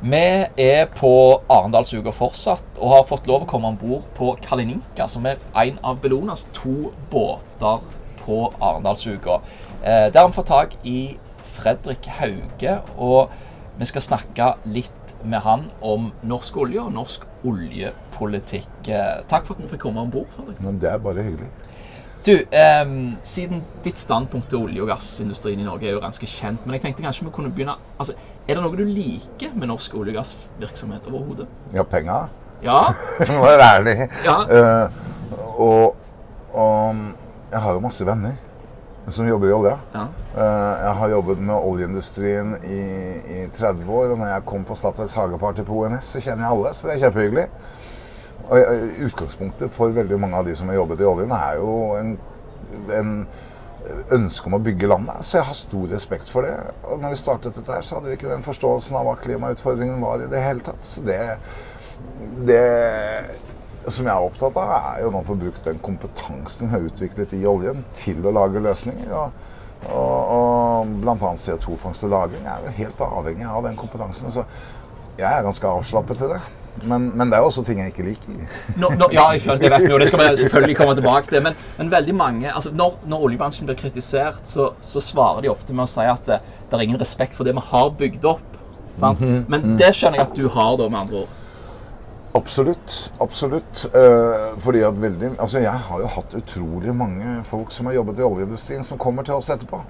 Vi er på Arendalsuka fortsatt, og har fått lov å komme om bord på Kalininka, som er en av Bellonas to båter på Arendalsuka. Eh, der har vi fått tak i Fredrik Hauge, og vi skal snakke litt med han om norsk olje og norsk oljepolitikk. Eh, takk for at vi fikk komme om bord. Det er bare hyggelig. Du, ehm, siden ditt standpunkt til olje- og gassindustrien i Norge er jo ganske kjent, men jeg tenkte kanskje vi kunne begynne altså, Er det noe du liker med norsk olje- og gassvirksomhet overhodet? Ja, penger. Ja? Må være ærlig. Ja. Eh, og, og jeg har jo masse venner som jobber i olja. ja. Eh, jeg har jobbet med oljeindustrien i, i 30 år, og når jeg kom på Statoils hageparty på ONS, så kjenner jeg alle, så det er kjempehyggelig. Og Utgangspunktet for veldig mange av de som har jobbet i oljen, er jo en, en ønske om å bygge landet. Så jeg har stor respekt for det. Og når vi startet dette her, så hadde vi ikke den forståelsen av hva klimautfordringen var i det hele tatt. Så det, det som jeg er opptatt av, er jo nå å få brukt den kompetansen vi har utviklet i oljen, til å lage løsninger. Og, og, og bl.a. CO2-fangst og -lagring er jo helt avhengig av den kompetansen. Så jeg er ganske avslappet til det. Men, men det er også ting jeg ikke liker. No, no, ja, jeg skjønner, jeg vet noe, jo, det skal vi selvfølgelig komme tilbake til. Men, men veldig mange, altså når, når oljebransjen blir kritisert, så, så svarer de ofte med å si at det, det er ingen respekt for det vi har bygd opp. Sant? Men det skjønner jeg at du har, da, med andre ord. Absolutt. Absolutt. Eh, fordi at veldig Altså, jeg har jo hatt utrolig mange folk som har jobbet i oljeindustrien, som kommer til oss etterpå.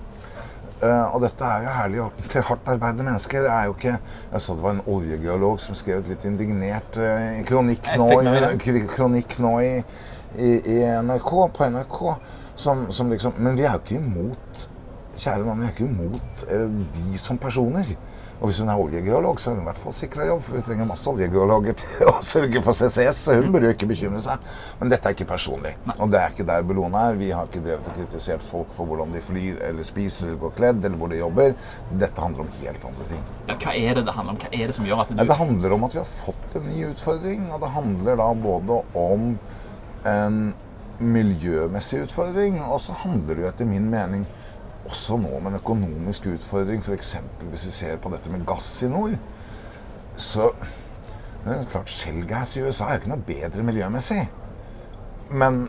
Eh, og dette er jo herlig ordentlig hardt arbeidende mennesker. Det er jo ikke Jeg så det var en oljegeolog som skrev et litt indignert uh, kronikk nå, i, kronikk nå i, i, i NRK, på NRK, som, som liksom Men vi er jo ikke imot Kjære mann, vi er ikke imot uh, de som personer. Og hvis hun er oljegeolog, så er hun i hvert fall sikra jobb. For vi trenger masse oljegeologer til å sørge for CCS, så hun burde jo ikke bekymre seg. Men dette er ikke personlig. Og det er ikke der Bellona er. Vi har ikke drevet og kritisert folk for hvordan de flyr eller spiser eller går kledd, eller hvor de jobber. Dette handler om helt andre ting. Ja, hva er det det handler om? Hva er det som gjør at du det handler om at vi har fått en ny utfordring. Og det handler da både om en miljømessig utfordring, og så handler det jo etter min mening også nå med en økonomisk utfordring. F.eks. hvis vi ser på dette med gass i nord. Så det er klart Shellgas i USA er jo ikke noe bedre miljømessig. Men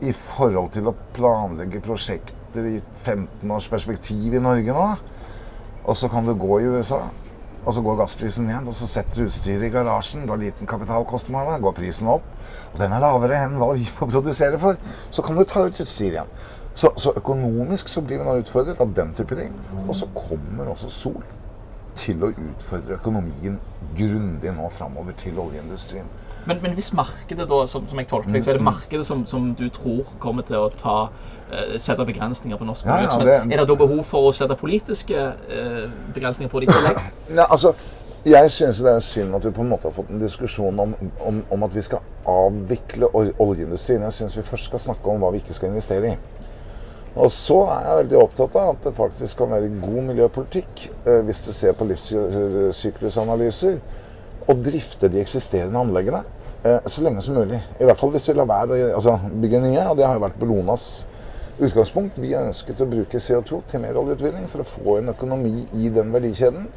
i forhold til å planlegge prosjekter i 15 års perspektiv i Norge nå, og så kan du gå i USA, og så går gassprisen ned, og så setter du utstyret i garasjen. Du har liten kapitalkostnad, går prisen opp. Og den er lavere enn hva vi må produsere for. Så kan du ta ut utstyr igjen. Så, så økonomisk så blir vi nå utfordret av den type ting. Og så kommer også Sol til å utfordre økonomien grundig nå framover til oljeindustrien. Men, men hvis markedet, da, som, som jeg tolker deg, så er det markedet som, som du tror kommer til å ta, uh, sette begrensninger på norsk Ja, ja, det- Er det da behov for å sette politiske uh, begrensninger på det i tillegg? Nei, altså, jeg synes det er synd at vi på en måte har fått en diskusjon om, om, om at vi skal avvikle oljeindustrien. Jeg synes vi først skal snakke om hva vi ikke skal investere i. Og så er jeg veldig opptatt av at det faktisk kan være god miljøpolitikk, eh, hvis du ser på livssyklusanalyser, å drifte de eksisterende anleggene eh, så lenge som mulig. I hvert fall hvis vi lar være å altså, bygge nye, og det har jo vært Bellonas utgangspunkt. Vi har ønsket å bruke CO2 til mer oljeutvinning for å få en økonomi i den verdikjeden.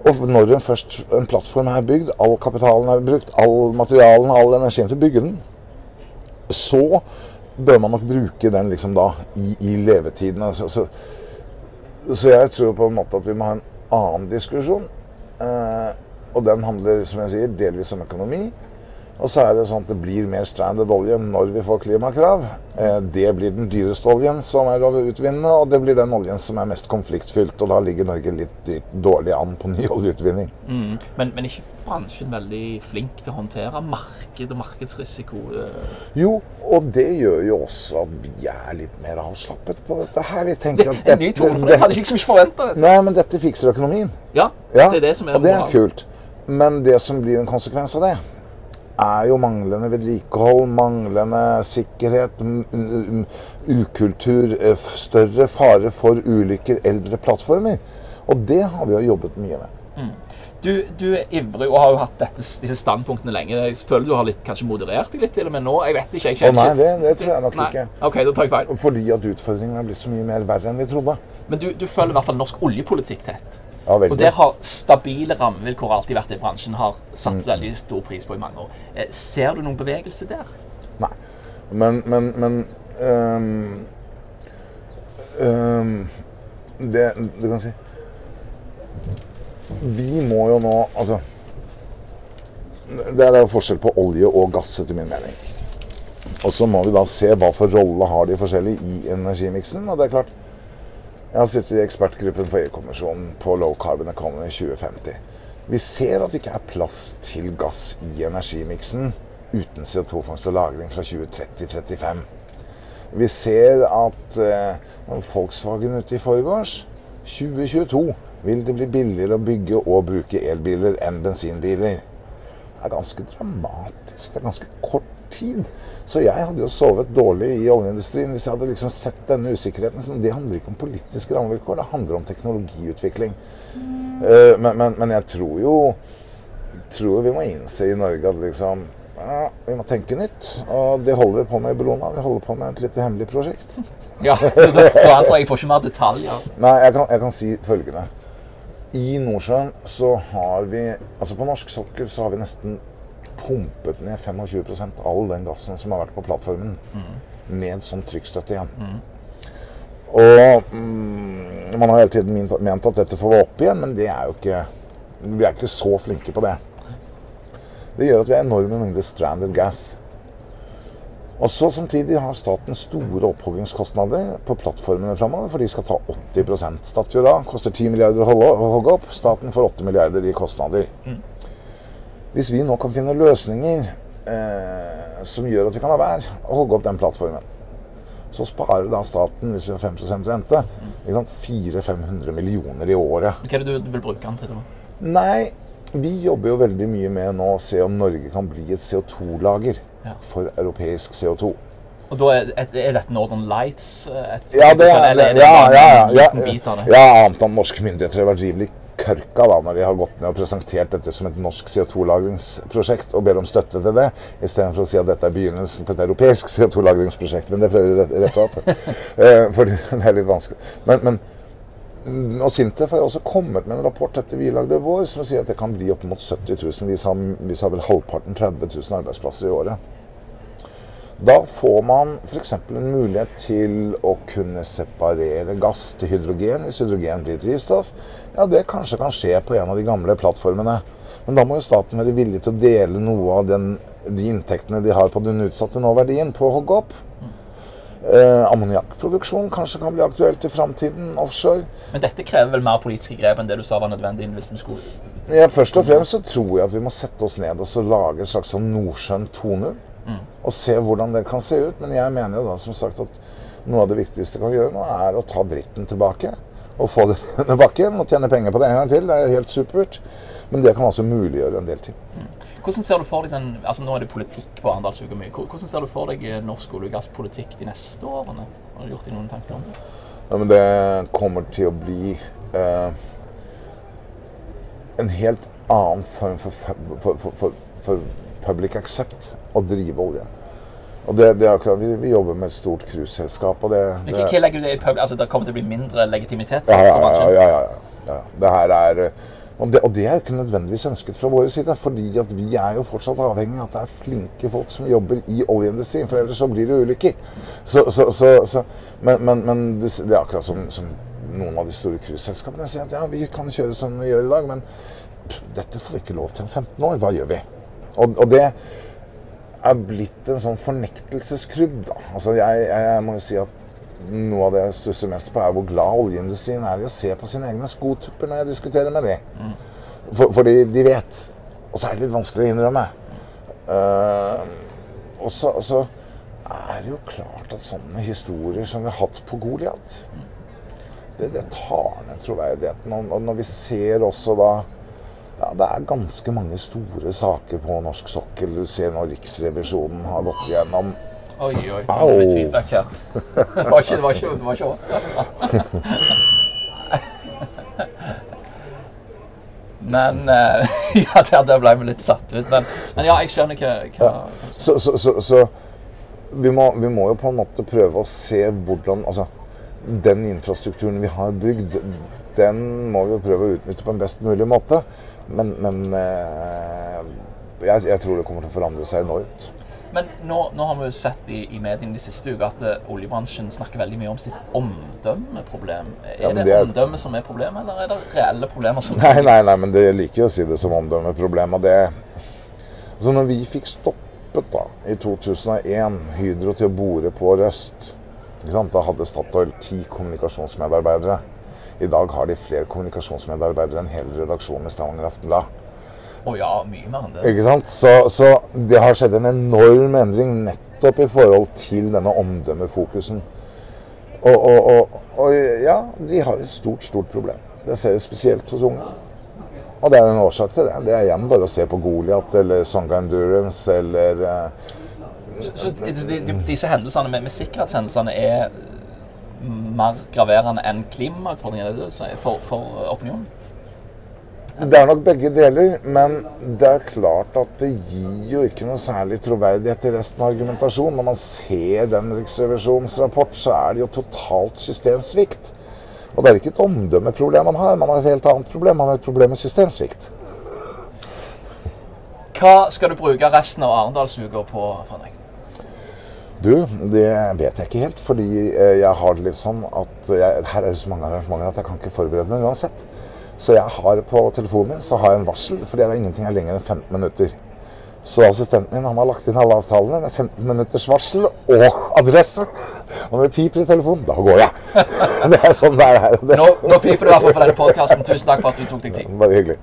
Og når en, først, en plattform er bygd, all kapitalen er brukt, all materialen, all energien til å bygge den, så bør man nok bruke den liksom da i, i levetiden. Altså, så, så jeg tror på en måte at vi må ha en annen diskusjon. Eh, og den handler, som jeg sier, delvis om økonomi. Og så er det sånn at det blir mer stranded olje når vi får klimakrav. Eh, det blir den dyreste oljen som er å utvinne, og det blir den oljen som er mest konfliktfylt. Og da ligger Norge litt dårlig an på ny oljeutvinning. Mm. Men, men ikke bransjen veldig flink til å håndtere marked og markedsrisiko? eh? Jo, og det gjør jo også at vi er litt mer avslappet på dette her. Vi tenker at dette, En ny tone, for jeg hadde ikke forventa det. Nei, men dette fikser økonomien. Ja, Ja, det er det som er og det er kult. Men det som blir en konsekvens av det, er jo manglende vedlikehold, manglende sikkerhet, ukultur, eh, større fare for ulykker, eldre plattformer. Og det har vi jo jobbet mye med. Du, du er ivrig og har jo hatt dette, disse standpunktene lenge. Jeg føler du har litt, kanskje moderert deg litt til og med nå. Jeg vet ikke. Jeg oh, nei, det, det tror jeg nok Nei. ikke. Ok, da tar jeg feil. Fordi at utfordringene er blitt så mye mer verre enn vi trodde. Men du, du føler i hvert fall norsk oljepolitikk tett. Ja. Og der har stabile rammevilkår alltid vært det bransjen har satt veldig stor pris på i mange år. Eh, ser du noen bevegelse der? Nei. Men, men, men um, um, det, Du kan si Vi må jo nå Altså Det er jo forskjell på olje og gass, etter min mening. Og så må vi da se hva for rolle har de forskjellige i energimiksen. Og det er klart Jeg har sittet i ekspertgruppen for EU-kommisjonen på low carbon economy 2050. Vi ser at det ikke er plass til gass i energimiksen uten CO2-fangst og -lagring fra 2030-35. Vi ser at eh, Volkswagen ute i forgårs 2022 vil det bli billigere å bygge og bruke elbiler enn bensinbiler. Det er ganske dramatisk. Det er ganske kort tid. Så jeg hadde jo sovet dårlig i oljeindustrien hvis jeg hadde liksom sett denne usikkerheten. Så det handler ikke om politiske rammevilkår, det handler om teknologiutvikling. Eh, men, men, men jeg tror jo tror vi må innse i Norge at liksom ja, vi må tenke nytt. Og det holder vi på med i Bellona. Vi holder på med et lite hemmelig prosjekt. Ja, så da, da antar jeg får ikke mer detaljer. Nei, jeg kan, jeg kan si følgende. I Nordsjøen så har vi Altså på norsk sokkel så har vi nesten pumpet ned 25 av all den gassen som har vært på plattformen, med sånn trykkstøtte igjen. Og mm, man har hele tiden ment- at dette får være opp igjen, men det er jo ikke Vi er ikke så flinke på det. Det gjør at vi har enorme mengder stranded gas. Og så Samtidig har staten store opphoggingskostnader på plattformene framover, for de skal ta 80 Statfjord A koster 10 milliarder å hogge opp. Staten får 8 milliarder i kostnader. Hvis vi nå kan finne løsninger eh, som gjør at vi kan la være å hogge opp den plattformen, så sparer da staten, hvis vi har 5 rente, ikke sant, 400-500 millioner i året. Hva er det du, du vil bruke den til? da? Nei, vi jobber jo veldig mye med nå å se om Norge kan bli et CO2-lager Ja. for europeisk CO2. Og da er, er, dette Northern Lights? eh, Et, Ja, det er, eller er det ja, bare ja, en ja, liten bit av det? ja, ja, kørka da, når de har gått ned og presentert dette som et norsk CO2-lagringsprosjekt og ber om støtte til det, istedenfor å si at dette er begynnelsen på et europeisk CO2-lagringsprosjekt. Men det prøver vi å rette- opp. eh, for det er litt vanskelig. Men, men og Sintef har også kommet med en rapport etter vi lagde vår, som sier at det kan bli opp mot 70 000. Vi sa, vi sa vel halvparten 30 000 arbeidsplasser i året. Da får man f.eks. en mulighet til å kunne separere gass til hydrogen hvis hydrogen blir drivstoff. Ja, det kanskje kan skje på en av de gamle plattformene. Men da må jo staten være villig til å dele noe av den, de inntektene de har på den utsatte nåverdien, på å hogge opp. Eh, Ammoniakkproduksjon kanskje kan bli aktuelt i framtiden offshore. Men dette krever vel mer politiske grep enn det du sa var nødvendig hvis vi skulle Ja, først og fremst så tror jeg at vi må sette oss ned og så lage en slags sånn Nordsjøen 2.0. Og se hvordan det kan se ut. Men jeg mener jo da som sagt at noe av det viktigste vi kan gjøre nå, er å ta dritten tilbake. Og få det under bakken og tjene penger på det en gang til. Det er helt supert. Men det kan altså muliggjøre en del ting. Hvordan ser du for deg den, altså Nå er det politikk på Arendalsuka mye. Hvordan ser du for deg eh, norsk olje- og gasspolitikk de neste årene? Har du gjort deg noen tanker om det? Ja, men det kommer til å bli eh, en helt annen form for, for, for, for, for public accept å drive olje. Og det, det akkurat, vi, vi jobber med et stort cruiseselskap, det, det hva, legger du i pub? Altså, Det kommer til å bli mindre legitimitet ja, ja, ja, ja, ja, ja. Det her er og det, og det er ikke nødvendigvis ønsket fra vår side, fordi at vi er jo fortsatt avhengig av at det er flinke folk som jobber i oljeindustrien, for ellers så blir det ulykker. Så, så, så, så, men men, men det, det er akkurat som, som noen av de store cruiseselskapene sier at ja, vi kan kjøre som vi gjør i dag, men pff, dette får vi ikke lov til om 15 år. Hva gjør vi? Og, og det er blitt en sånn fornektelsesklubb, da. Altså, jeg, jeg, må jo si at noe av det jeg stusser mest på, er hvor glad oljeindustrien er i å se på sine egne skotupper når jeg diskuterer med dem. For, fordi de vet. Og så er det litt vanskelig å innrømme. Uh, og så, så er det jo klart at sånne historier som vi har hatt på Goliat, det, det tar ned troverdigheten. Og når vi ser også da ja, Det er ganske mange store saker på norsk sokkel. Du ser nå Riksrevisjonen har gått gjennom. Oi, oi. det Au. er det litt feedback her. Det var ikke, det var ikke, det var ikke oss. Men eh, Ja, der, der ble vi litt satt ut. Men, men ja, jeg skjønner hva, hva Så, så, så, så vi, må, vi må jo på en måte prøve å se hvordan Altså, den infrastrukturen vi har bygd, den må vi jo prøve å utnytte på en best mulig måte. Men, men eh, jeg, jeg, tror det kommer til å forandre seg enormt. Men nå, nå har vi jo sett i, i mediene de siste ukene at uh, oljebransjen snakker veldig mye om sitt omdømmeproblem. Er ja, det, det omdømmet som er problemet, eller er det reelle problemer som Nei, nei, nei, men det liker jo å si det som omdømmeproblem. Og det Så når vi fikk stoppet da, i 2001 Hydro til å bore på Røst Da hadde Statoil ti kommunikasjonsmedarbeidere. I dag har de flere kommunikasjonsmedarbeidere enn hele redaksjonen i Stavanger Aftenblad. Å ja, mye mer enn det. Ikke sant? Så, så, det har skjedd en enorm endring nettopp i forhold til denne omdømmefokusen. Og, og, og, og, ja, de har et stort, stort problem. Det ser jeg spesielt hos unge. Og det er en årsak til det. Det er igjen bare å se på Goliat eller Songa Endurance eller uh, så, så disse hendelsene med, med sikkerhetshendelsene er mer graverende enn klimautfordringene for, for opinionen? Det er nok begge deler, men det er klart at det gir jo ikke noe særlig troverdighet til resten av argumentasjonen. Når man ser den Riksrevisjonens rapport, så er det jo totalt systemsvikt. Og det er ikke et omdømmeproblem man har, man har et helt annet problem. Man har et problem med systemsvikt. Hva skal du bruke resten av Arendalsuka på, Fredrik? Du, det vet jeg ikke helt. Fordi eh, jeg har det litt sånn at jeg, Her er det så mange arrangementer at jeg kan ikke forberede meg uansett. Så jeg har på telefonen min så har jeg en varsel, fordi det er ingenting er lenger enn 15 minutter. Så assistenten min han har lagt inn alle avtalene med 15 minutters varsel og adresse. Og når det piper i telefonen, da går jeg. Det er sånn det er. Nå, nå piper det i hvert fall for denne podkasten. Tusen takk for at du tok deg tid. Bare hyggelig.